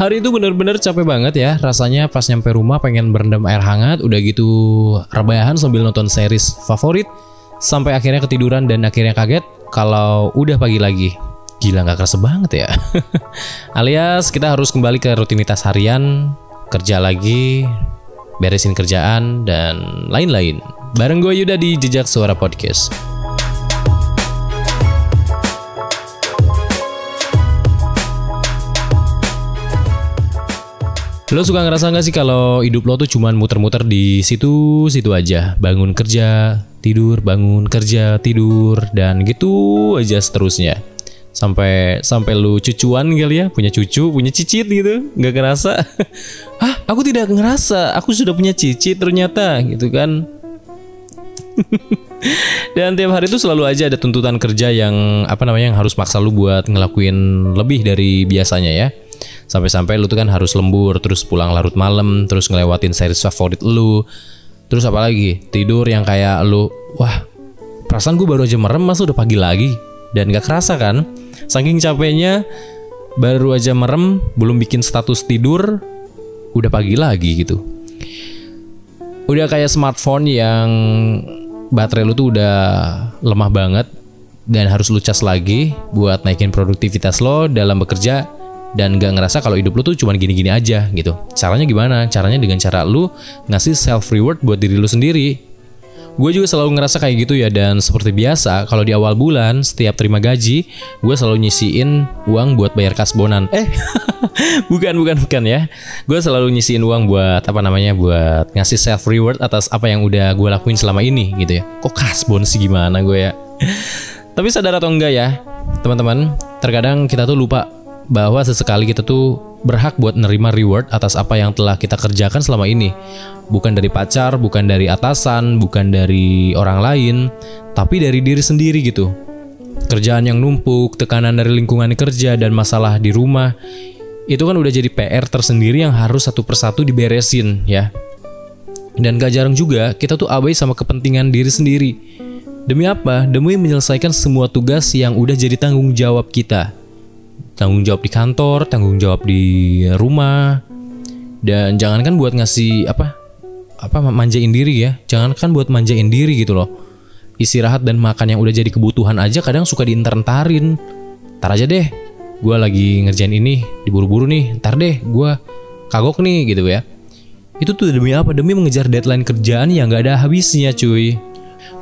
Hari itu bener-bener capek banget ya. Rasanya pas nyampe rumah pengen berendam air hangat, udah gitu rebahan sambil nonton series favorit. Sampai akhirnya ketiduran dan akhirnya kaget kalau udah pagi lagi. Gila nggak kerasa banget ya. Alias kita harus kembali ke rutinitas harian, kerja lagi, beresin kerjaan, dan lain-lain. Bareng gue Yuda di Jejak Suara Podcast. Lo suka ngerasa gak sih kalau hidup lo tuh cuman muter-muter di situ-situ aja, bangun kerja, tidur, bangun kerja, tidur, dan gitu aja seterusnya. Sampai sampai lu cucuan kali ya, punya cucu, punya cicit gitu, nggak ngerasa. Hah, aku tidak ngerasa, aku sudah punya cicit ternyata, gitu kan. Dan tiap hari itu selalu aja ada tuntutan kerja yang apa namanya yang harus maksa lu buat ngelakuin lebih dari biasanya ya sampai-sampai lu tuh kan harus lembur terus pulang larut malam terus ngelewatin series favorit lu. Terus apalagi tidur yang kayak lu wah perasaan gue baru aja merem masa udah pagi lagi? Dan gak kerasa kan? Saking capeknya baru aja merem belum bikin status tidur udah pagi lagi gitu. Udah kayak smartphone yang baterai lu tuh udah lemah banget dan harus lu cas lagi buat naikin produktivitas lo dalam bekerja dan gak ngerasa kalau hidup lu tuh cuma gini-gini aja gitu. Caranya gimana? Caranya dengan cara lu ngasih self reward buat diri lu sendiri. Gue juga selalu ngerasa kayak gitu ya dan seperti biasa kalau di awal bulan setiap terima gaji gue selalu nyisiin uang buat bayar kasbonan. Eh bukan bukan bukan ya. Gue selalu nyisiin uang buat apa namanya buat ngasih self reward atas apa yang udah gue lakuin selama ini gitu ya. Kok kasbon sih gimana gue ya? Tapi sadar atau enggak ya teman-teman, terkadang kita tuh lupa bahwa sesekali kita tuh berhak buat nerima reward atas apa yang telah kita kerjakan selama ini. Bukan dari pacar, bukan dari atasan, bukan dari orang lain, tapi dari diri sendiri gitu. Kerjaan yang numpuk, tekanan dari lingkungan kerja, dan masalah di rumah, itu kan udah jadi PR tersendiri yang harus satu persatu diberesin ya. Dan gak jarang juga kita tuh abai sama kepentingan diri sendiri. Demi apa? Demi menyelesaikan semua tugas yang udah jadi tanggung jawab kita tanggung jawab di kantor, tanggung jawab di rumah, dan jangankan buat ngasih apa apa manjain diri ya, jangankan buat manjain diri gitu loh. Istirahat dan makan yang udah jadi kebutuhan aja kadang suka diintar-entarin. Ntar aja deh, gue lagi ngerjain ini, diburu-buru nih, ntar deh gue kagok nih gitu ya. Itu tuh demi apa? Demi mengejar deadline kerjaan yang gak ada habisnya cuy.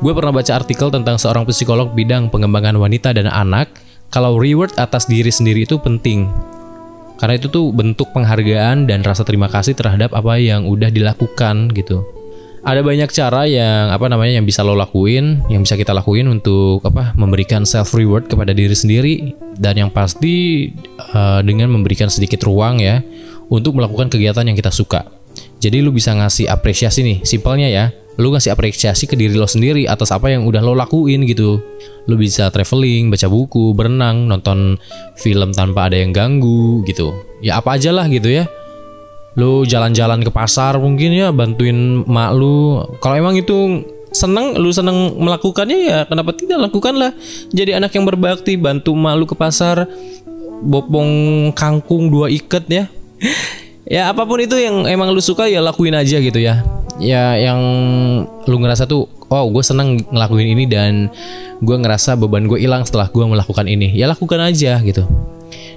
Gue pernah baca artikel tentang seorang psikolog bidang pengembangan wanita dan anak kalau reward atas diri sendiri itu penting. Karena itu tuh bentuk penghargaan dan rasa terima kasih terhadap apa yang udah dilakukan gitu. Ada banyak cara yang apa namanya yang bisa lo lakuin, yang bisa kita lakuin untuk apa memberikan self reward kepada diri sendiri dan yang pasti uh, dengan memberikan sedikit ruang ya untuk melakukan kegiatan yang kita suka. Jadi lu bisa ngasih apresiasi nih, simpelnya ya lu ngasih apresiasi ke diri lo sendiri atas apa yang udah lo lakuin gitu. Lu bisa traveling, baca buku, berenang, nonton film tanpa ada yang ganggu gitu. Ya apa aja lah gitu ya. Lu jalan-jalan ke pasar mungkin ya bantuin mak lu. Kalau emang itu seneng, lu seneng melakukannya ya kenapa tidak lakukanlah. Jadi anak yang berbakti, bantu mak lu ke pasar, bopong kangkung dua ikat ya. ya apa pun itu yang emang lu suka ya lakuin aja gitu ya. Ya yang lu ngerasa tuh oh gue seneng ngelakuin ini dan gue ngerasa beban gue hilang setelah gue melakukan ini. Ya lakukan aja gitu.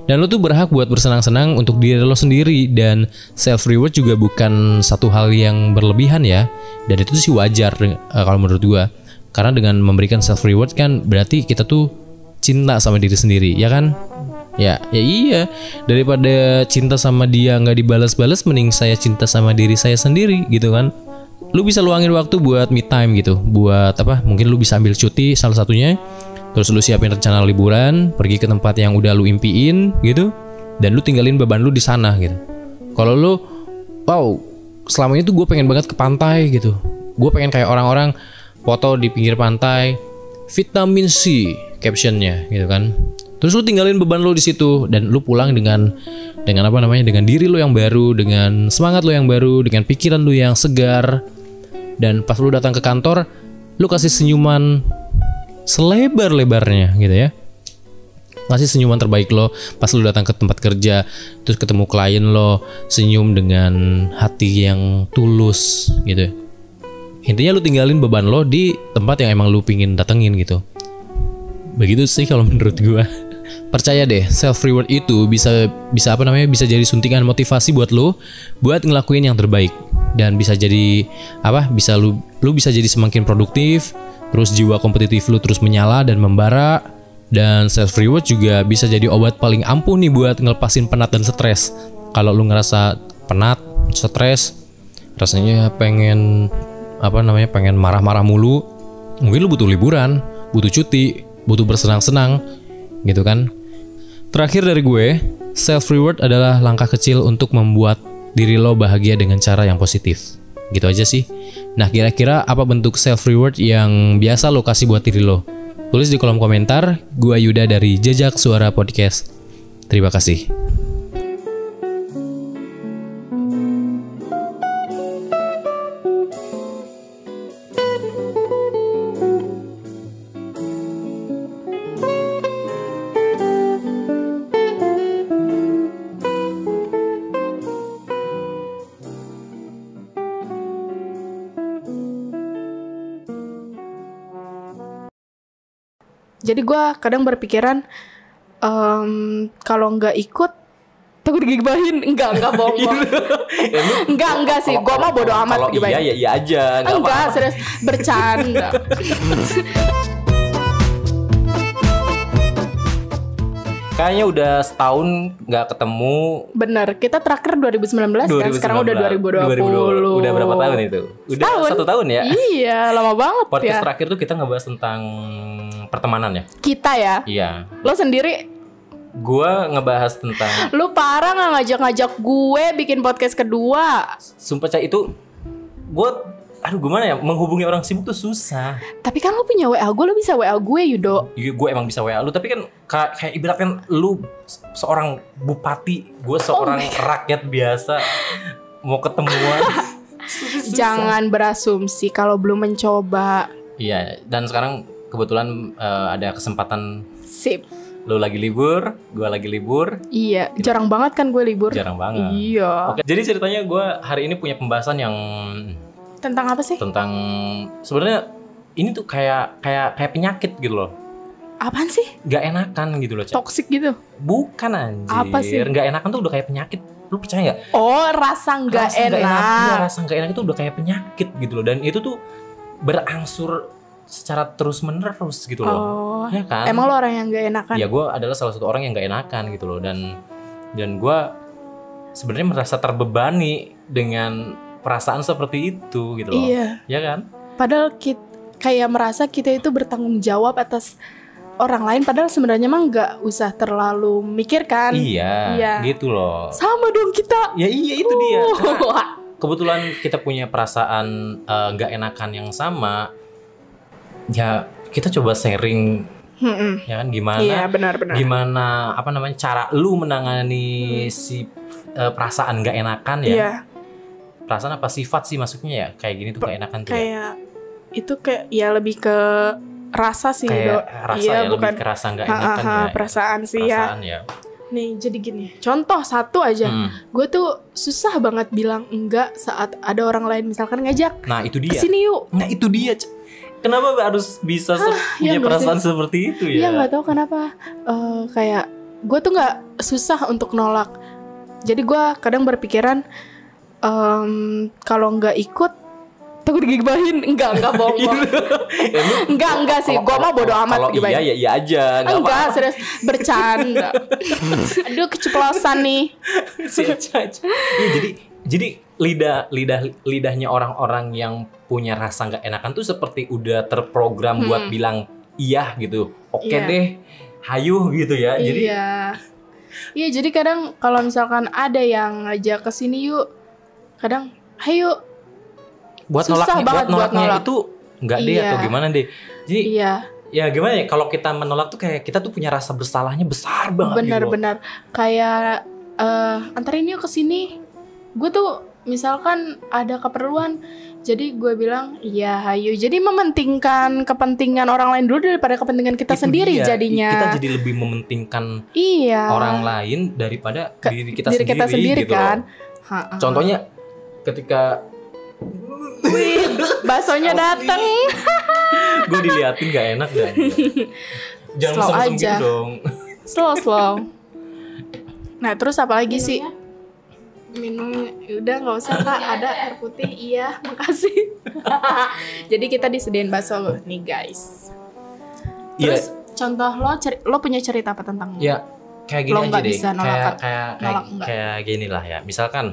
Dan lo tuh berhak buat bersenang-senang untuk diri lo sendiri dan self reward juga bukan satu hal yang berlebihan ya. Dan itu sih wajar uh, kalau menurut gue karena dengan memberikan self reward kan berarti kita tuh cinta sama diri sendiri ya kan ya ya iya. Daripada cinta sama dia nggak dibalas-balas mending saya cinta sama diri saya sendiri gitu kan. Lu bisa luangin waktu buat me time gitu. Buat apa? Mungkin lu bisa ambil cuti salah satunya. Terus lu siapin rencana liburan pergi ke tempat yang udah lu impiin gitu. Dan lu tinggalin beban lu di sana gitu. Kalau lu wow selama itu gue pengen banget ke pantai gitu. Gue pengen kayak orang-orang foto di pinggir pantai. Vitamin C captionnya gitu kan terus lu tinggalin beban lu di situ dan lu pulang dengan dengan apa namanya dengan diri lu yang baru dengan semangat lu yang baru dengan pikiran lu yang segar. Dan pas lu datang ke kantor lu kasih senyuman selebar-lebarnya gitu ya. Ngasih senyuman terbaik lo pas lo datang ke tempat kerja terus ketemu klien lo senyum dengan hati yang tulus gitu. Intinya lu tinggalin beban lo di tempat yang emang lu pingin datengin gitu. Begitu sih kalau menurut gua percaya deh self reward itu bisa bisa apa namanya bisa jadi suntikan motivasi buat lo buat ngelakuin yang terbaik. Dan bisa jadi apa bisa lu lu bisa jadi semakin produktif terus jiwa kompetitif lu terus menyala dan membara dan self reward juga bisa jadi obat paling ampuh nih buat ngelepasin penat dan stres. Kalau lu ngerasa penat stres rasanya pengen apa namanya pengen marah-marah mulu mungkin lu butuh liburan butuh cuti butuh bersenang-senang gitu kan. Terakhir dari gue self reward adalah langkah kecil untuk membuat diri lo bahagia dengan cara yang positif. Gitu aja sih. Nah kira-kira apa bentuk self reward yang biasa lo kasih buat diri lo? Tulis di kolom komentar. Gua Yuda dari Jejak Suara Podcast. Terima kasih gue kadang berpikiran em, kalau nggak ikut takut digibahin. Enggak enggak bohong bohong. enggak enggak sih. gue mah bodo amat Kalau iya ya iya aja, nggak enggak apa-apa. serius. Bercanda Kayaknya udah setahun nggak ketemu. bener kita terakhir 2019, kan sekarang udah 2020 Udah berapa tahun itu? Udah Setahun. satu tahun ya. iya lama banget Podcast ya terakhir tuh kita ngebahas tentang pertemanan ya. kita ya Iya. lo sendiri Gua ngebahas tentang lu parah nggak ngajak-ngajak gue bikin podcast kedua sumpah cah itu gue aduh gimana ya? Menghubungi orang sibuk tuh susah. tapi kan lu punya WA gue lu bisa WA gue Yudo. Iya, gue emang bisa WA lu, tapi kan ka- kayak ibaratkan lu se- seorang bupati, gue seorang rakyat biasa. Mau ketemuan. Susah. jangan berasumsi kalau belum mencoba. Iya, dan sekarang kebetulan eh, ada kesempatan sip. lu lagi libur, gue lagi libur, iya jarang banget kan gue libur? Jarang banget. iya. Oke, jadi ceritanya gue hari ini punya pembahasan yang tentang apa sih tentang sebenarnya ini tuh kayak kayak kayak penyakit gitu loh, apaan sih gak enakan gitu loh. Cak. toxic gitu Bukan anjir. Apa sih? Gak enakan tuh udah kayak penyakit. Lu percaya nggak? oh rasa nggak Rasa nggak enak, iya, rasa nggak enak itu udah kayak penyakit gitu loh. Dan itu tuh berangsur secara terus menerus gitu loh. oh Ya kan? emang lo orang yang nggak enakan Ya gue adalah salah satu orang yang nggak enakan gitu loh. Dan dan gue sebenarnya merasa terbebani dengan perasaan seperti itu gitu loh. iya Ya kan? padahal kita kayak merasa kita itu bertanggung jawab atas orang lain padahal sebenarnya emang nggak usah terlalu mikirkan Iya, Iya. gitu loh. sama dong kita Ya iya itu dia. Karena Wah. kebetulan kita punya perasaan eh, nggak enakan yang sama ya kita coba sharing Mm-mm. ya kan gimana iya benar-benar gimana apa namanya cara lu menangani si eh, perasaan nggak enakan ya iya perasaan apa sifat sih maksudnya ya? Kayak gini tuh nggak enakan tuh ya? kayak itu kayak ya lebih ke rasa sih kayak Do. rasa iya ya bukan lebih kerasa nggak Ha, ha, enakan ha, ya. perasaan sih ya. Perasaan ya. Nih jadi gini contoh satu aja. Hmm. gue tuh susah banget bilang enggak saat ada orang lain misalkan ngajak nah itu dia. ke sini yuk. Nah itu dia kenapa harus bisa se- iya punya nggak perasaan seperti itu Iya ya nggak tahu kenapa. Eh, kayak gue tuh nggak susah untuk nolak. Jadi gue kadang berpikiran em, kalau nggak ikut takut digibahin. Enggak enggak bohong. bohong. Ya, lu- enggak enggak sih. Gue mah bodo amat kalau iya ya iya aja nggak enggak apa-apa. serius bercanda. Aduh keceplosan nih. si Eca. Iya, jadi jadi lidah lidah lidahnya orang-orang yang punya rasa nggak enakan tuh seperti udah terprogram Hmm. buat bilang iya gitu oke Iya. deh hayu gitu ya jadi iya. Iya jadi kadang kalau misalkan ada yang ngajak ke sini yuk, kadang ayo buat susah nolaknya buat banget buat nolaknya nolak. itu nggak deh Iya. atau gimana deh jadi iya ya gimana ya kalau kita menolak tuh kayak kita tuh punya rasa bersalahnya besar banget gitu benar-benar kayak eh antarin yuk ke sini gue tuh misalkan ada keperluan jadi gue bilang iya hayu jadi mementingkan kepentingan orang lain dulu daripada kepentingan kita Itu sendiri dia. jadinya Kita jadi lebih mementingkan iya orang lain daripada Ke- diri kita diri sendiri, kita sendiri gitu kan loh. Ha-ha. Contohnya ketika Wih, baksonya datang gue diliatin gak enak dan jangan Slow aja. gitu dong. slow slow. Nah terus apa lagi sih? minum udah nggak usah kak. Ada air putih. Iya makasih. Jadi kita disediain bakso nih guys. Iya, terus contoh lo ceri- lo punya cerita apa tentang ya kayak gini Lo aja deh. bisa nolak- kayak kayak kayak, nolak kayak gini lah ya. Misalkan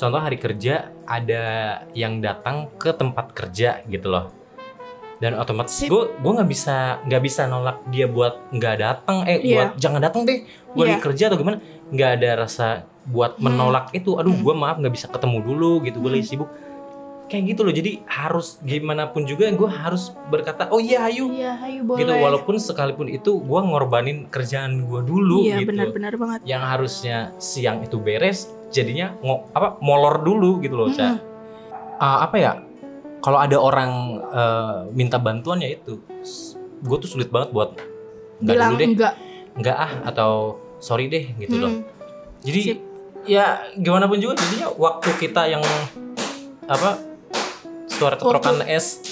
contoh hari kerja ada yang datang ke tempat kerja gitu loh. Dan otomatis gue gue nggak bisa nggak bisa nolak dia buat nggak datang eh Iya. buat jangan datang deh gue lagi kerja atau gimana nggak ada rasa buat Hmm. menolak itu aduh Hmm. gue maaf nggak bisa ketemu dulu gitu gue Hmm. lagi sibuk kayak gitu loh jadi harus gimana pun juga gue harus berkata oh iya ayo iya ayo boleh gitu walaupun sekalipun itu gue ngorbanin kerjaan gue dulu iya gitu benar-benar banget yang harusnya siang itu beres jadinya ngo apa molor dulu gitu loh. Mm-mm. Ah, apa ya kalau ada orang eh, minta bantuan ya itu gue tuh sulit banget buat nggak dulu deh enggak nggak ah atau sorry deh gitu loh Hmm. jadi Sip. ya gimana pun juga jadinya waktu kita yang apa suara ketrokan es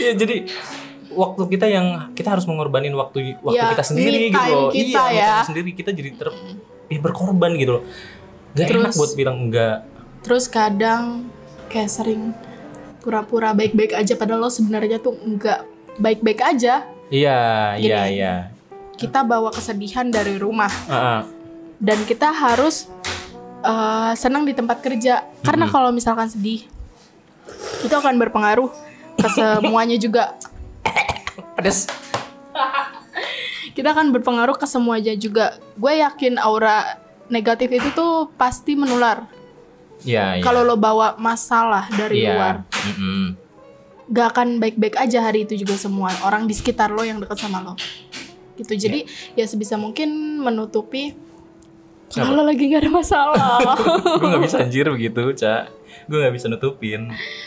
ya jadi waktu kita yang kita harus mengorbanin waktu waktu Ya, kita sendiri gitu loh kita iya ya. time sendiri kita jadi ter eh, berkorban gitu loh gak enak Terus- buat bilang enggak terus kadang kayak sering pura-pura baik-baik aja padahal lo sebenarnya tuh enggak baik-baik aja iya Gini. iya iya kita bawa kesedihan dari rumah Ah, ah. dan kita harus uh, senang di tempat kerja. Karena Mhm. kalau misalkan sedih itu akan berpengaruh ke semuanya juga. Pedes. Kita akan berpengaruh ke semuanya juga. Gue yakin aura negatif itu tuh pasti menular. Iya iya kalau lo bawa masalah dari iya luar Mm-mm. gak akan baik-baik aja hari itu juga semua orang di sekitar lo yang dekat sama lo. Gitu. Jadi ya sebisa mungkin menutupi? Kalau lagi gak ada masalah. Gue nggak bisa anjir begitu cak gue nggak bisa nutupin.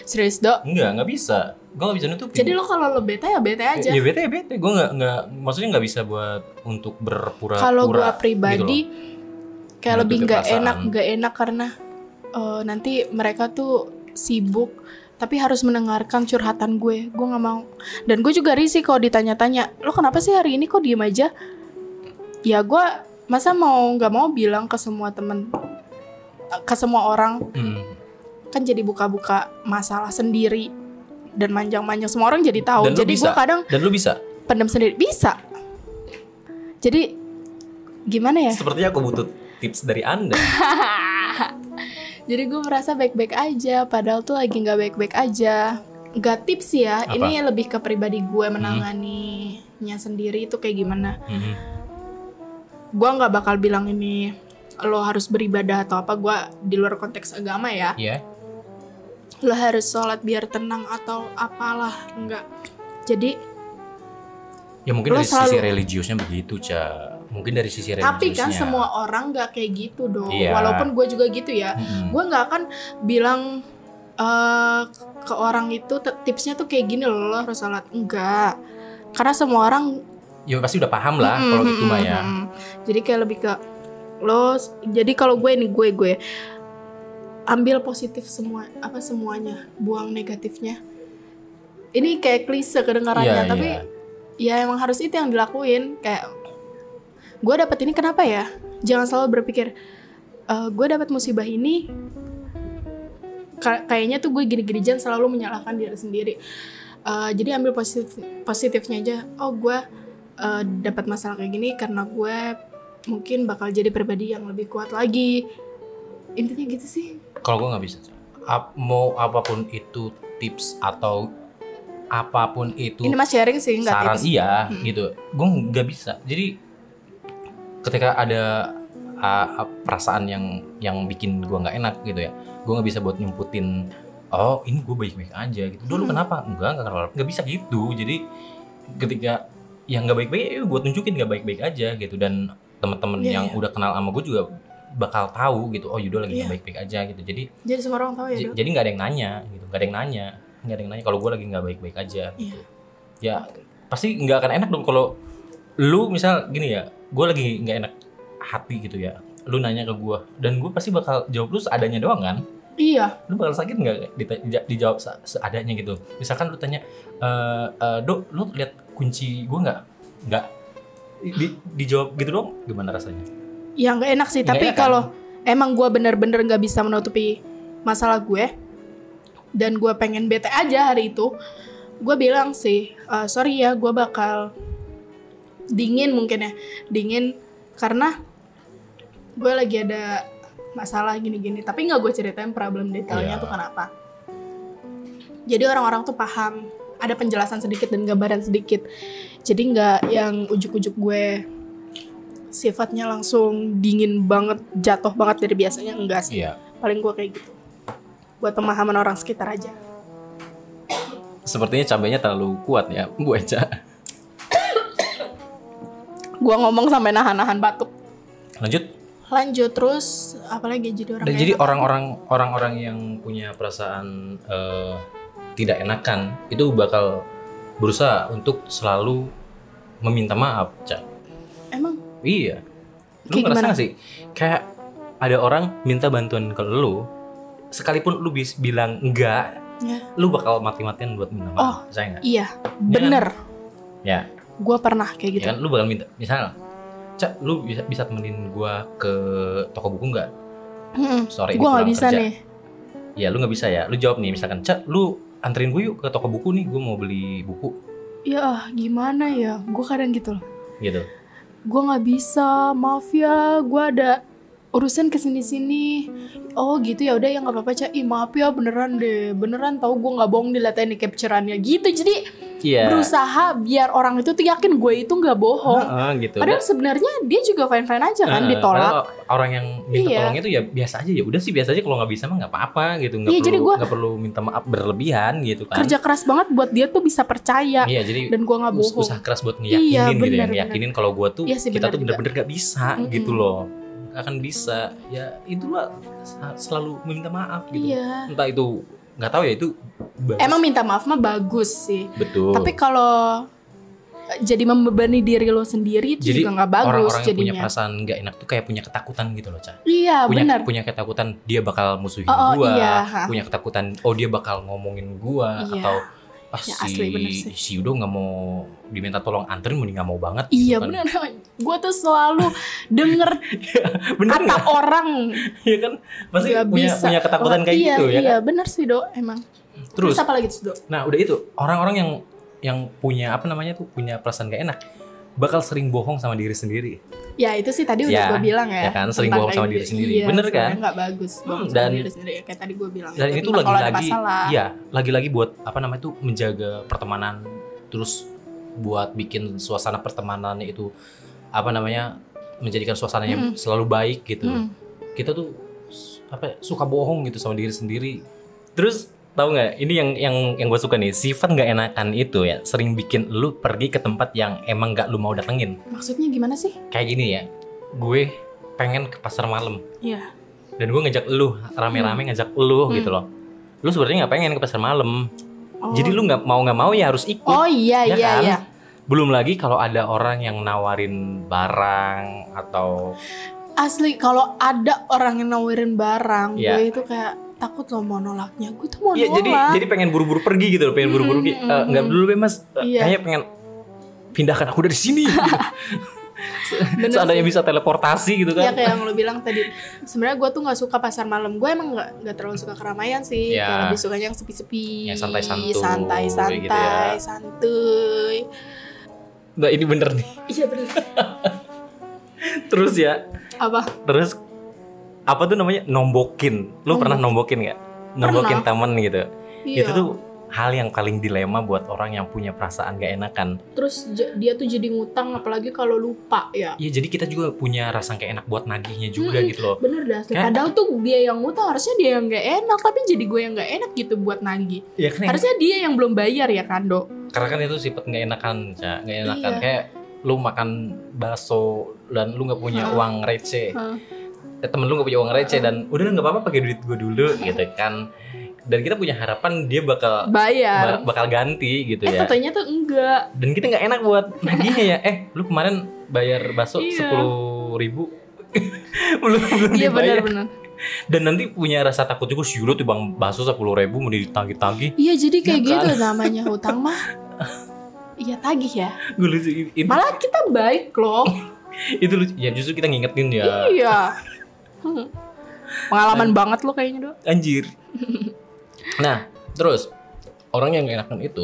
Serius dok? Enggak, nggak bisa. Gue nggak bisa nutupin. jadi lo kalau lo bete ya bete aja. Ya bete ya bete. Gue nggak nggak maksudnya nggak bisa buat untuk berpura-pura. kalau gue gitu pribadi kayak lebih nggak enak nggak enak karena eh, nanti mereka tuh sibuk tapi harus mendengarkan curhatan gue. Gue nggak mau. Dan gue juga risih kalau ditanya-tanya lo kenapa sih hari ini kok diem aja? Ya gue masa mau nggak mau bilang ke semua temen ke semua orang Hmm. kan jadi buka-buka masalah sendiri dan manjang-manjang semua orang jadi tahu Dan jadi gue kadang Dan lu bisa. pendam sendiri bisa jadi gimana ya Sepertinya aku butuh tips dari anda. Jadi gue merasa baik-baik aja, padahal tuh lagi nggak baik-baik aja. Gak tips ya, Apa? ini lebih ke pribadi gue menanganinya sendiri itu kayak gimana. Mhm. Gue nggak bakal bilang ini lo harus beribadah atau apa. Gue di luar konteks agama ya. Iya. Lo harus sholat biar tenang atau apalah, enggak. Jadi Ya mungkin dari sisi selalu- religiusnya begitu, Ca. Mungkin dari sisi religiusnya. tapi kan semua orang nggak kayak gitu dong. Iya. Walaupun gue juga gitu ya. Mhm. gue nggak akan bilang eh, ke orang itu tipsnya tuh kayak gini loh lo harus sholat enggak karena semua orang Ya pasti udah paham lah Mm, kalau gitu mah ya. mm. Jadi kayak lebih ke lo jadi kalau gue nih gue gue ambil positif semua apa semuanya buang negatifnya. Ini kayak klise kedengarannya Iya, tapi iya. ya emang harus itu yang dilakuin kayak gue dapet ini kenapa ya? Jangan selalu berpikir "Eh, gue dapat musibah ini ka- kayaknya tuh gue gini-gini jangan selalu menyalahkan diri sendiri. Eh, jadi ambil positif positifnya aja oh gue eh, dapat masalah kayak gini karena gue mungkin bakal jadi pribadi yang lebih kuat lagi. Intinya gitu sih. Kalau gue nggak bisa. Ap- mau apa pun itu tips atau apa pun itu ini mas sharing sih nggak saran tips. iya Hmm. gitu. Gue nggak bisa. Jadi ketika ada uh, uh, perasaan yang yang bikin gue nggak enak gitu ya gue nggak bisa buat nyumputin oh ini gue baik-baik aja gitu. Dulu Hmm. kenapa? Enggak enggak kenapa nggak bisa gitu. Jadi ketika yang nggak baik-baik ya gue tunjukin nggak baik-baik aja gitu. Dan teman-teman Iya, yang iya. udah kenal sama gue juga bakal tahu gitu oh Yudo lagi Iya. baik-baik aja gitu jadi Jadi semua orang tahu ya, jadi nggak ada yang nanya gitu nggak ada yang nanya nggak ada yang nanya kalau gue lagi nggak baik-baik aja Iya. ya pasti nggak akan enak dong kalau lu misal gini ya gue lagi nggak enak hati gitu ya lu nanya ke gue dan gue pasti bakal jawab lu seadanya doang kan Iya. lu bakal sakit nggak dijawab se- seadanya gitu misalkan lu tanya eh eh, dok lu lihat kunci gue nggak nggak di, dijawab gitu dong gimana rasanya Ya nggak enak sih, Nggak tapi kan? kalau emang gue bener-bener nggak bisa menutupi masalah gue dan gue pengen bete aja hari itu, gue bilang sih, "Eh, sorry ya, gue bakal dingin mungkin ya, dingin karena gue lagi ada masalah gini-gini. Tapi nggak gue ceritain problem detailnya Iya. tuh kenapa. Jadi orang-orang tuh paham, ada penjelasan sedikit dan gambaran sedikit. Jadi nggak yang ujuk-ujuk gue sifatnya langsung dingin banget, jatuh banget dari biasanya enggak sih. iya Paling gue kayak gitu. Buat pemahaman orang sekitar aja. sepertinya cabenya terlalu kuat ya bu Eca Gue ngomong sampai nahan-nahan batuk. lanjut Lanjut terus apalagi jadi orang dan jadi orang-orang orang-orang yang punya perasaan eh, tidak enakan itu bakal berusaha untuk selalu meminta maaf Ca. emang Iya. Lu Kayak ngerasa gimana? gak sih? Kayak ada orang minta bantuan ke lu, sekalipun lu bis bilang enggak, ya. lu bakal mati-matian buat minta maaf. Saya enggak? Iya, bener. Ya, Gue pernah kayak gitu. ya kan lu bakal minta, misal, Cak, lu bisa bisa temenin gua ke toko buku nggak? Sore ini Gue nggak pulang bisa kerja. nih. Ya, lu nggak bisa ya. Lu jawab nih, misalkan, Cak, lu anterin gue yuk ke toko buku nih, gue mau beli buku, Ya gimana ya? Gue kadang gitu loh. gitu. Gue nggak bisa, maaf ya. Gue ada urusan ke sini-sini. Oh gitu ya udah ya nggak apa-apa cak. Ih maaf ya beneran deh, beneran tahu gue nggak bohong dilihatin di capturannya gitu. Jadi Iya. berusaha biar orang itu tuh yakin gue itu nggak bohong. Heeh, gitu. Padahal sebenarnya dia juga fine fine aja kan Eh, ditolak. orang yang minta Iya. tolong itu ya biasa aja ya udah sih biasa aja kalau nggak bisa mah nggak apa-apa gitu nggak Iya, perlu nggak perlu minta maaf berlebihan gitu kan Kerja keras banget buat dia tuh bisa percaya iya jadi dan gue nggak bohong. usaha keras buat ngeyakinin Iya, gitu ya benar, ngeyakinin kalau gua tuh Iya sih, kita tuh bener-bener gak bisa Mm-mm. gitu loh akan bisa ya itulah selalu meminta maaf gitu Iya. entah itu nggak tahu ya itu bagus. Emang minta maaf mah bagus sih. betul Tapi kalau eh, jadi membebani diri lo sendiri itu jadi juga nggak bagus orang-orang yang punya jadinya. perasaan nggak enak tuh kayak punya ketakutan gitu loh Ca Iya punya benar. punya ketakutan dia bakal musuhin Oh, oh, gua, iya, ha. punya ketakutan oh dia bakal ngomongin gua Iya. atau ah Ya, si asli, bener sih. si Udo nggak mau diminta tolong anterin mending nggak mau banget Iya gitu kan. benar. Gue tuh selalu denger bener kata nggak orang Iya kan pasti nggak punya bisa. punya ketakutan Oh, kayak iya, gitu ya Iya kan benar sih dok emang. terus apa lagi tuh dok? nah udah itu orang-orang yang yang punya apa namanya tuh punya perasaan gak enak bakal sering bohong sama diri sendiri Ya itu sih tadi udah Ya, gue bilang ya. ya kan, sering bohong sama diri gitu. sendiri. Iya, Bener kan? nggak bagus bohong Hmm, sama dan- diri sendiri kayak tadi gue bilang. dan itu ada lagi-lagi iya lagi-lagi buat apa namanya tuh menjaga pertemanan terus buat bikin suasana pertemanannya itu apa namanya menjadikan suasananya Mm. selalu baik gitu Hmm. kita tuh apa ya, suka bohong gitu sama diri sendiri terus tahu nggak ini yang yang yang gue suka nih sifat nggak enakan itu ya sering bikin lu pergi ke tempat yang emang nggak lu mau datengin Maksudnya gimana sih? kayak gini ya gue pengen ke pasar malam Iya. dan gue ngajak lu rame-rame ngajak lu Hmm. gitu loh lu sebenarnya nggak pengen ke pasar malam Oh. jadi lu nggak mau nggak mau ya harus ikut Oh iya Ya iya kan? iya. belum lagi kalau ada orang yang nawarin barang atau Asli kalau ada orang yang nawarin barang, Iya. gue itu kayak takut loh mau nolaknya. Gue tuh mau Iya nolak. jadi jadi pengen buru-buru pergi gitu loh pengen buru-buru pergi Mm, Eh, mm, nggak dulu deh mas Eh, Iya. kayaknya pengen pindahkan aku dari sini gitu. Bener seandainya sih. bisa teleportasi gitu Iya kan kayak yang lo bilang tadi. Sebenarnya gue tuh nggak suka pasar malam. Gue emang nggak nggak terlalu suka keramaian sih. Kayak lebih sukanya yang sepi-sepi. Yang santai-santuy santai-santai, gitu ya. santuy. nah ini bener nih Iya bener. terus ya Apa? terus apa tuh namanya nombokin lu pernah nombokin nggak nombokin temen gitu Iya. itu tuh hal yang paling dilema buat orang yang punya perasaan gak enakan Terus dia tuh jadi ngutang apalagi kalau lupa ya. Iya jadi kita juga punya rasa gak enak buat nagihnya juga Mm-mm. gitu loh Bener dah. Kayak- Padahal tuh dia yang ngutang harusnya dia yang nggak enak, tapi jadi gue yang nggak enak gitu buat nagih. ya kan Harusnya dia yang belum bayar ya kan dok? karena kan itu sifat gak enakan Ca. gak enakan Iya. kayak lu makan bakso dan lu nggak punya uang receh. Eh, temen lu gak punya uang receh dan udah nggak apa-apa pakai duit gue dulu gitu kan. Dan kita punya harapan dia bakal bayar. ba- bakal ganti gitu eh ya. tentunya tuh enggak. Dan kita nggak enak buat nagihnya ya. Eh lu kemarin bayar bakso Iya. sepuluh ribu. Belum belum iya dibayar. benar-benar dan nanti punya rasa takut juga sih lu tuh bang bakso sepuluh ribu mau ditagih-tagih. Iya jadi kayak Ya gitu kan? namanya hutang mah. Iya tagih ya. Gue lucu malah kita baik loh. Itu lucu. Ya justru kita ngingetin ya. Iya Hmm. pengalaman banget lo kayaknya do anjir. Nah terus orang yang gak enakan itu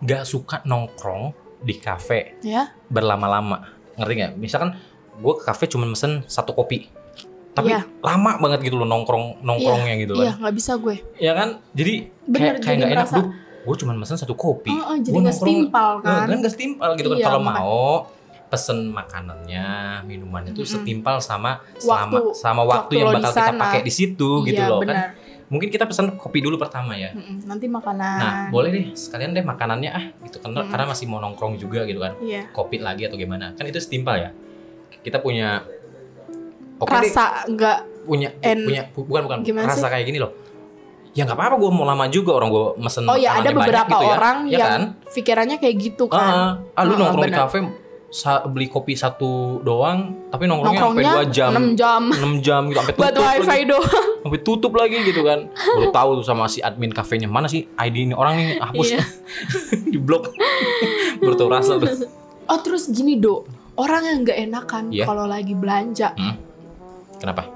nggak suka nongkrong di kafe ya. berlama-lama. Ngerti nggak? Misalkan gue ke kafe cuma mesen satu kopi. Tapi Iya. lama banget gitu loh nongkrong nongkrongnya gitu iya kan nggak bisa gue. Ya kan? Jadi Bener, kayak kayak nggak enak. tuh gue cuma mesen satu kopi. Oh, oh, jadi nggak nongkrong- setimpal kan? kan nggak setimpal gitu kan. Iya, kalau makanya. mau pesen makanannya minumannya itu Mm-mm. setimpal sama selama Waktu- sama waktu, waktu yang bakal di kita pakai di situ gitu iya, loh kan benar. mungkin kita pesen kopi dulu pertama ya nanti makanan Nah, boleh deh sekalian deh makanannya ah gitu kan Mm. karena masih mau nongkrong juga gitu kan. iya Kopi lagi atau gimana. Kan itu setimpal ya. Kita punya deh, rasa nggak punya en- punya bu- bukan bukan rasa kayak gini loh. Ya nggak apa-apa gue mau lama juga orang gue mesen oh ya ada beberapa gitu ya. orang ya yang kan? pikirannya kayak gitu kan ah, ah, lu Ah, nongkrong di benar. kafe beli kopi satu doang tapi nongkrongnya sampai nongkrongnya 2 jam. 6 jam. 6 jam gitu sampai buat tutup wifi lagi. doang. Sampai tutup lagi gitu kan. Baru tahu tuh sama si admin kafenya mana sih ID ini orang nih hapus. Iya. di blok. Baru tahu rasa tuh. Oh terus gini do. Orang yang nggak enakan Iya. kalau lagi belanja. Hmm? Kenapa?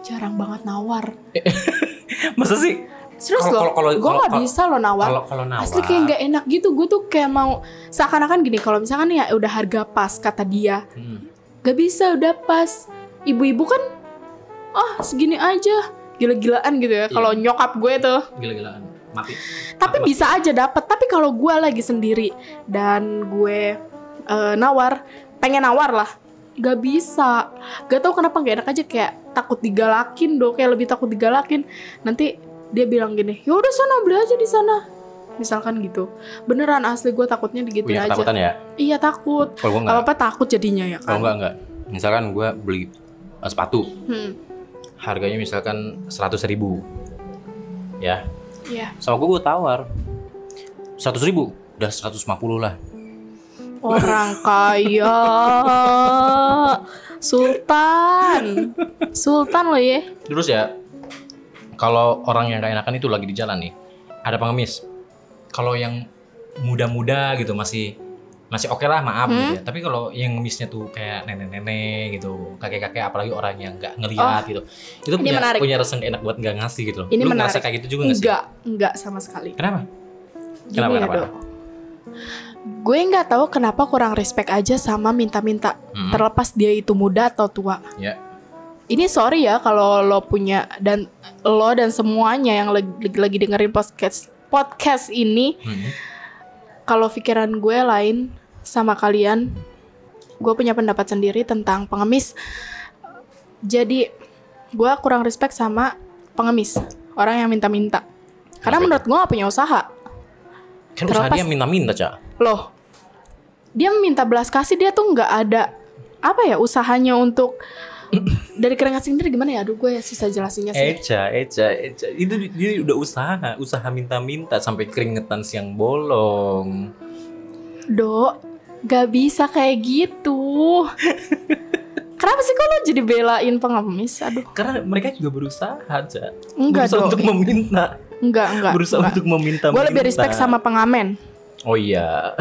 jarang banget nawar. Masa sih? Serius loh gue nggak bisa lo nawar nawar. Asli kayak nggak enak gitu Gue tuh kayak mau Seakan-akan gini Kalau misalkan ya udah harga pas Kata dia Hmm. Gak bisa udah pas Ibu-ibu kan Ah segini aja Gila-gilaan gitu Iya. ya Kalau nyokap gue tuh Gila-gilaan. Mati. Tapi Mati, bisa aja dapet Tapi kalau gue lagi sendiri Dan gue eh, nawar Pengen nawar lah Gak bisa Gak tau kenapa gak enak aja Kayak takut digalakin do Kayak lebih takut digalakin Nanti dia bilang gini ya udah sana beli aja di sana. Misalkan gitu. Beneran asli gue takutnya digituin Punya aja. ketakutan ya? iya takut. Kalau gue apa apa takut jadinya ya Kalau kan? enggak enggak. Misalkan gue beli uh, sepatu, hmm. harganya misalkan 100 ribu, ya, iya. Sama gue gue tawar. 100 ribu, udah 150 lah. orang kaya. Sultan. Sultan loh ya. Terus ya, kalau orang yang gak enakan itu lagi di jalan nih, ada pengemis. Kalau yang muda-muda gitu masih masih oke lah maaf gitu Hmm? ya. Tapi kalau yang ngemisnya tuh kayak nenek-nenek gitu, kakek-kakek apalagi orang yang nggak ngeliat gitu, itu punya menarik. punya rasa nggak enak buat nggak ngasih gitu loh. Ini Lu menarik. ngerasa kayak gitu juga nggak sih? enggak enggak sama sekali Kenapa? Gini Kenapa, ya kenapa? dok gue nggak tahu kenapa kurang respect aja sama minta-minta Hmm, terlepas dia itu muda atau tua Ya. Ini sorry ya kalau lo punya dan lo dan semuanya yang lagi, lagi dengerin podcast podcast ini. Hmm. kalau pikiran gue lain sama kalian gue punya pendapat sendiri tentang pengemis. Jadi gue kurang respect sama pengemis orang yang minta-minta. Karena Kenapa menurut gue gak punya usaha. Kan usaha dia minta-minta, Cak. loh dia minta belas kasih dia tuh nggak ada apa ya usahanya untuk dari keringat sendiri gimana ya aduh gue ya susah jelasinnya sih Eca, Eca, Eca. Itu dia udah usaha, usaha minta-minta sampai keringetan siang bolong. Dok, gak bisa kayak gitu. Kenapa sih kalau jadi belain pengemis? Aduh, Karena mereka juga berusaha, Cak. enggak berusaha dong. untuk meminta. Enggak, enggak. berusaha untuk meminta. Gue lebih respect sama pengamen. Oh iya.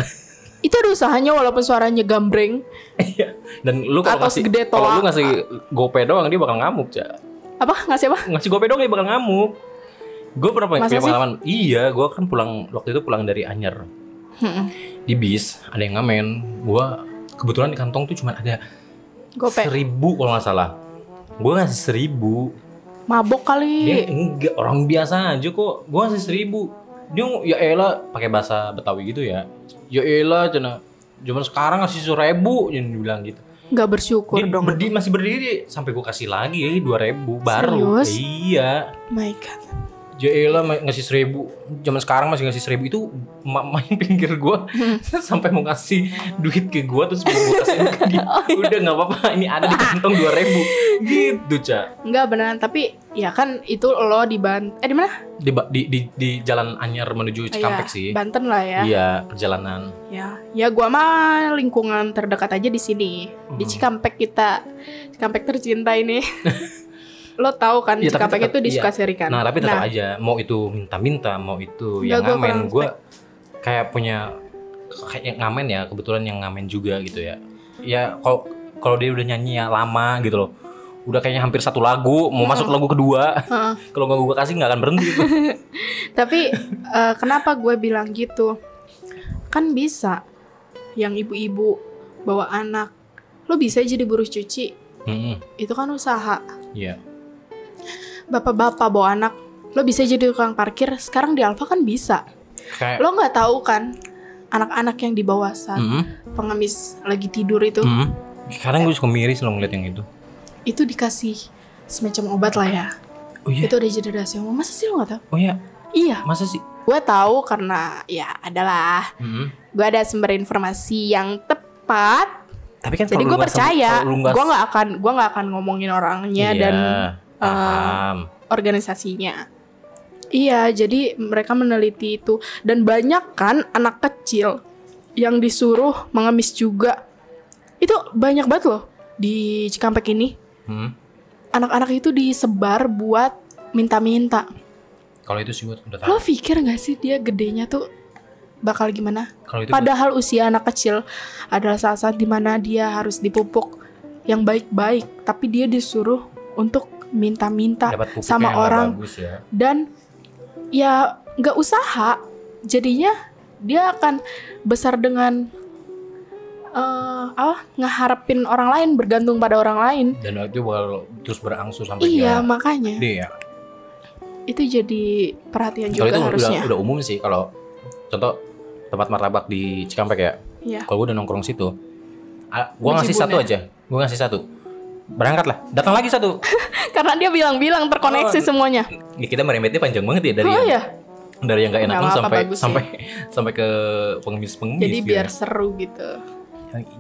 Itu ada usahanya walaupun suaranya gambreng. Iya. Dan lu kalau ngasih segede kalau lu ngasih gope doang dia bakal ngamuk, Cak. Apa? Ngasih apa? Ngasih gope doang dia bakal ngamuk. Gue pernah punya pengalaman. Iya, gue kan pulang waktu itu pulang dari Anyer. Mm-mm. Di bis ada yang ngamen. Gue kebetulan di kantong tuh cuma ada Gope. seribu kalau nggak salah. Gue ngasih seribu. Mabok Dia kali. enggak orang biasa aja kok. Gue ngasih seribu. Dia ya elah pakai bahasa Betawi gitu ya. Ya elah cina. Cuman sekarang ngasih seribu yang dibilang gitu. Gak bersyukur Dia dong. berdi- masih berdiri sampai gue kasih lagi dua ribu baru. Serius? Iya. My God. Ma- ngasih seribu zaman sekarang masih ngasih seribu itu ma- main pinggir gua sampai mau ngasih duit ke gua terus mau gua kasih ke dia udah nggak apa-apa ini ada di kantong dua ribu gitu cak Enggak beneran tapi ya kan itu lo di Ban eh di mana? di, di di di jalan Anyar menuju Cikampek Iya, sih Banten lah ya. iya perjalanan Ya, ya gua mah lingkungan terdekat aja di sini. Di Hmm. Cikampek kita. Cikampek tercinta ini. lo tahu kan Iya, tapi tetap- itu di iya. Sukaseri kan. nah tapi tetap aja mau itu minta-minta mau itu yang ngamen gua kayak punya kayak yang ngamen ya kebetulan yang ngamen juga gitu ya ya kalau kalau dia udah nyanyi ya lama gitu loh udah kayaknya hampir satu lagu mau masuk lagu kedua Heeh. kalau nggak gue kasih nggak akan berhenti. Tapi eh, kenapa gue bilang gitu? Kan bisa yang ibu-ibu bawa anak. Lo bisa jadi buruh cuci. Mm-mm. Itu kan usaha. Iya. Bapak-bapak bawa anak. Lo bisa jadi tukang parkir. Sekarang di Alfa kan bisa. Kayak. Lo nggak tahu kan anak-anak yang di bawah saat Mm-mm. pengemis lagi tidur itu Mm-mm. Sekarang gue suka miris loh ngeliat yang itu. itu dikasih semacam obat lah ya. Oh iya. Itu udah jadi rahasia umum. Masa sih lo gak tahu? Oh iya. Iya, Masa sih? gue tahu karena ya adalah Mm-mm. gue ada sumber informasi yang tepat. Tapi kan Jadi gue nggak percaya. nggak- Gue nggak akan gue nggak akan ngomongin orangnya Iya, dan paham. organisasinya. Iya, jadi mereka meneliti itu dan banyak kan anak kecil yang disuruh mengemis juga. Itu banyak banget loh di Cikampek ini. Hmm. Anak-anak itu disebar buat minta-minta. Kalau itu sih gue udah tahu. Lo pikir gak sih dia gedenya tuh bakal gimana? Kalau itu Padahal usia anak kecil adalah saat-saat di mana dia harus dipupuk yang baik-baik, tapi dia disuruh untuk minta-minta sama orang bagus ya. dan ya nggak usaha, jadinya dia akan besar dengan eh apa ngeharapin orang lain bergantung pada orang lain. Dan itu bakal terus berangsur sampai Iya dia makanya gede ya. itu jadi perhatian Kalau juga itu harusnya. udah, udah umum sih kalau contoh tempat martabak di Cikampek ya. Iya. Kalau gue udah nongkrong situ, gue ngasih satu aja. Gue ngasih satu. Berangkat lah. Datang lagi satu. Karena dia bilang-bilang terkoneksi Oh, semuanya. Ya, kita merembetnya panjang banget ya dari oh yang ya, dari yang gak enak pun sampai bagus sih. sampai sampai ke pengemis-pengemis. jadi gitu biar ya. seru gitu.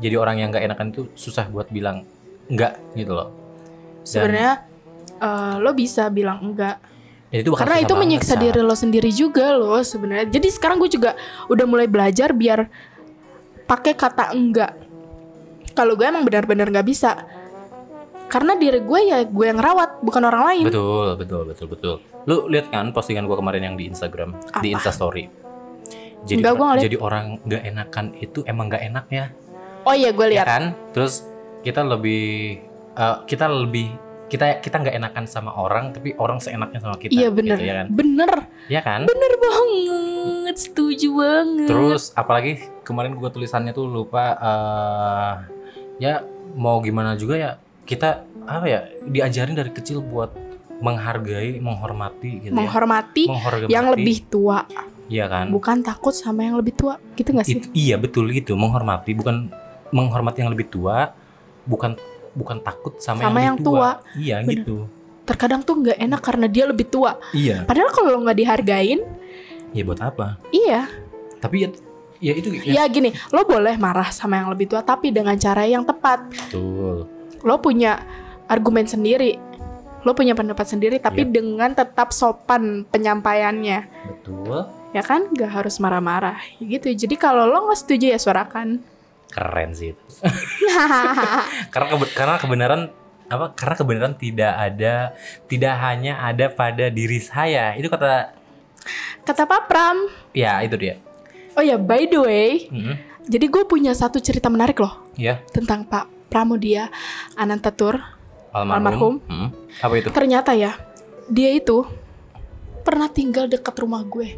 Jadi orang yang gak enakan itu susah buat bilang enggak gitu loh. Sebenarnya eh, lo bisa bilang enggak Dan itu karena itu menyiksa Sa. diri lo sendiri juga lo sebenarnya. Jadi sekarang gue juga udah mulai belajar biar pakai kata enggak. Kalau gue emang benar-benar nggak bisa. Karena diri gue ya gue yang rawat bukan orang lain. Betul, betul, betul, betul. Lu lihat kan postingan gua kemarin yang di Instagram, di Apa? Insta Story. Jadi Enggak, jadi orang nggak enakan itu emang nggak enak ya, Oh iya gue ya lihat. kan? Terus kita lebih eh, kita lebih kita kita nggak enakan sama orang, tapi orang seenaknya sama kita. Iya bener, gitu, ya kan? bener, Iya kan? bener banget, setuju banget. Terus apalagi kemarin gua tulisannya tuh lupa eh ya mau gimana juga ya kita apa ya diajarin dari kecil buat menghargai, menghormati gitu ya. menghormati Menghormati yang lebih tua, Iya kan? bukan takut sama yang lebih tua, gitu gak sih? It- iya betul gitu, menghormati bukan menghormati yang lebih tua, bukan bukan takut sama, Sama yang, yang lebih tua. Iya Bener. gitu. Terkadang tuh nggak enak karena dia lebih tua. Iya. Padahal kalau lo nggak dihargain, Ya buat apa? iya. Tapi ya ya itu ya, Ya gini, lo boleh marah sama yang lebih tua tapi dengan cara yang tepat. betul. Lo punya argumen sendiri. Lo punya pendapat sendiri tapi Iya. dengan tetap sopan penyampaiannya. Betul. Ya kan? Gak harus marah-marah. Gitu. Jadi kalau lo nggak setuju ya suarakan. Keren sih itu. karena kebe- karena kebenaran apa? Karena kebenaran tidak ada tidak hanya ada pada diri saya. Itu kata Kata Pak Pram. ya itu dia. Oh ya, by the way, Mm-mm. jadi gue punya satu cerita menarik loh Ya, tentang Pak Pramudia Anantatur. almarhum. Almarhum. Mm. Apa itu? Ternyata ya, dia itu pernah tinggal dekat rumah gue.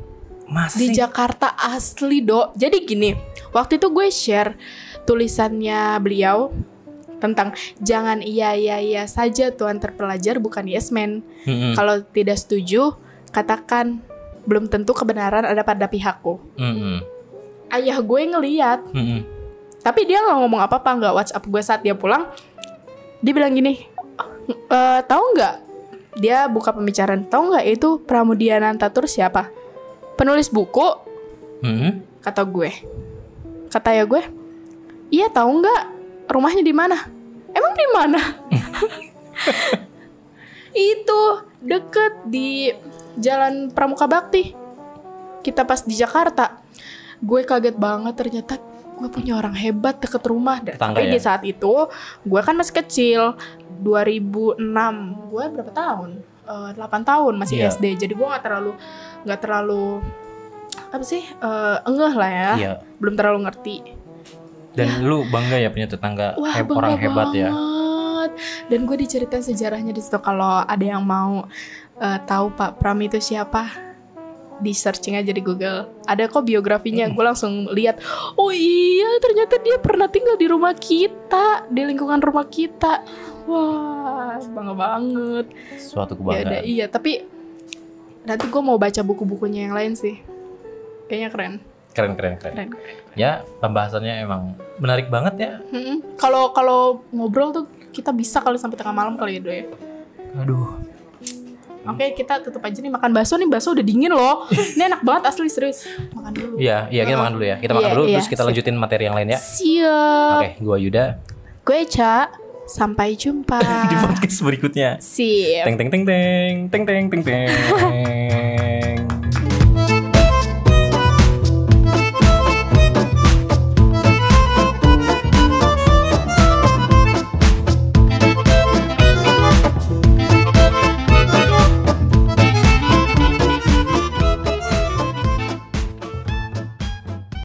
Masa di sih? Jakarta asli do. Jadi gini, waktu itu gue share tulisannya beliau tentang jangan iya iya iya saja tuan terpelajar bukan yes man. Mm-mm. Kalau tidak setuju, katakan belum tentu kebenaran ada pada pihakku. Mm-mm. Ayah gue ngeliat, Mm-mm. Tapi dia nggak ngomong apa-apa nggak WhatsApp gue saat dia pulang. Dia bilang gini, "Eh, tahu nggak? Dia buka pembicaraan tahu nggak itu Pramudia Nantatur siapa? Penulis buku Hmm? kata gue. Kata ya gue iya tahu nggak? Rumahnya di mana? Emang di mana? Itu deket di jalan Pramuka Bakti. Kita pas di Jakarta. Gue kaget banget ternyata gue punya orang hebat deket rumah Dan- tapi ya? di saat itu gue kan masih kecil 2006 gue berapa tahun Eh, 8 tahun masih Iya. SD jadi gue nggak terlalu nggak terlalu apa sih eh, engeh lah ya Iya. belum terlalu ngerti Dan lu bangga ya punya tetangga Wah, bangga orang hebat ya. banget. Dan gue diceritain sejarahnya di situ kalau ada yang mau eh, tahu Pak Pram itu siapa, di searching aja di Google. Ada kok biografinya. Gue langsung lihat. Oh iya, ternyata dia pernah tinggal di rumah kita, di lingkungan rumah kita. Wah, bangga banget. Suatu Ya kebanggaan. iya. Tapi nanti gue mau baca buku-bukunya yang lain sih. Kayaknya keren. Keren keren keren. Keren. Ya, pembahasannya emang menarik banget ya. Kalau kalau ngobrol tuh kita bisa kali sampai tengah malam kali ya, Do ya. Aduh. Oke, kita tutup aja nih makan bakso nih. Bakso udah dingin loh. Ini enak banget asli serius. Makan dulu. Iya, iya kita makan dulu ya. Kita makan Iya, dulu iya, terus kita lanjutin materi yang lain ya. Siap. Oke, gua Yuda Gue Ca. Sampai jumpa. di podcast berikutnya. Sip. Teng teng teng teng teng teng teng teng.